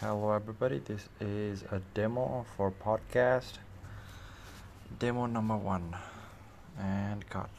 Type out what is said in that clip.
Hello, everybody. This is a demo for podcast. Demo number one, and cut.